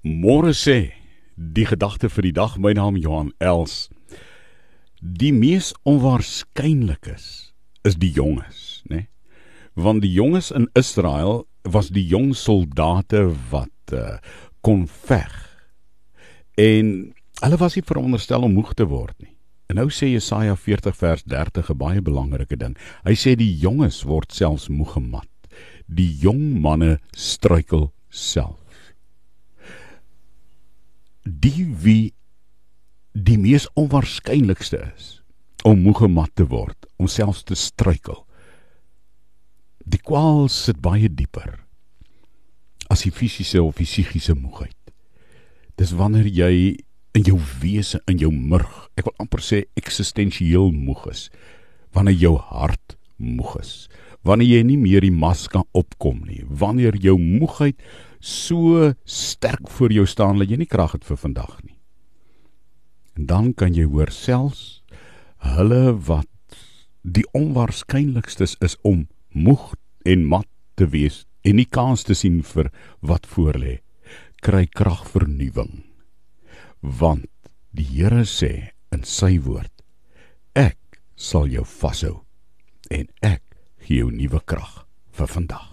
Môre sê die gedagte vir die dag my naam Johan Els. Die mees onwaarskynlik is is die jonges, né? Nee? Want die jonges in Israel was die jong soldate wat uh, kon veg. En hulle was nie veronderstel om moeg te word nie. En nou sê Jesaja 40 vers 30 'n baie belangrike ding. Hy sê die jonges word selfs moeg gemat. Die jong manne struikel self die wie die mees onwaarskynlikste is om moegemat te word, om selfs te struikel. Die kwaal sit baie dieper as die fisiese of die psigiese moegheid. Dis wanneer jy in jou wese, in jou murg, ek wil amper sê eksistensieel moeg is, wanneer jou hart moeg is, wanneer jy nie meer die mas kan opkom nie, wanneer jou moegheid so sterk voor jou staan dat jy nie krag het vir vandag nie. En dan kan jy hoor selfs hulle wat die onwaarskynlikstes is om moeg en mat te wees en nie kans te sien vir wat voor lê, kry krag vernuwing. Want die Here sê in sy woord: Ek sal jou vashou en ek gee jou nuwe krag vir vandag.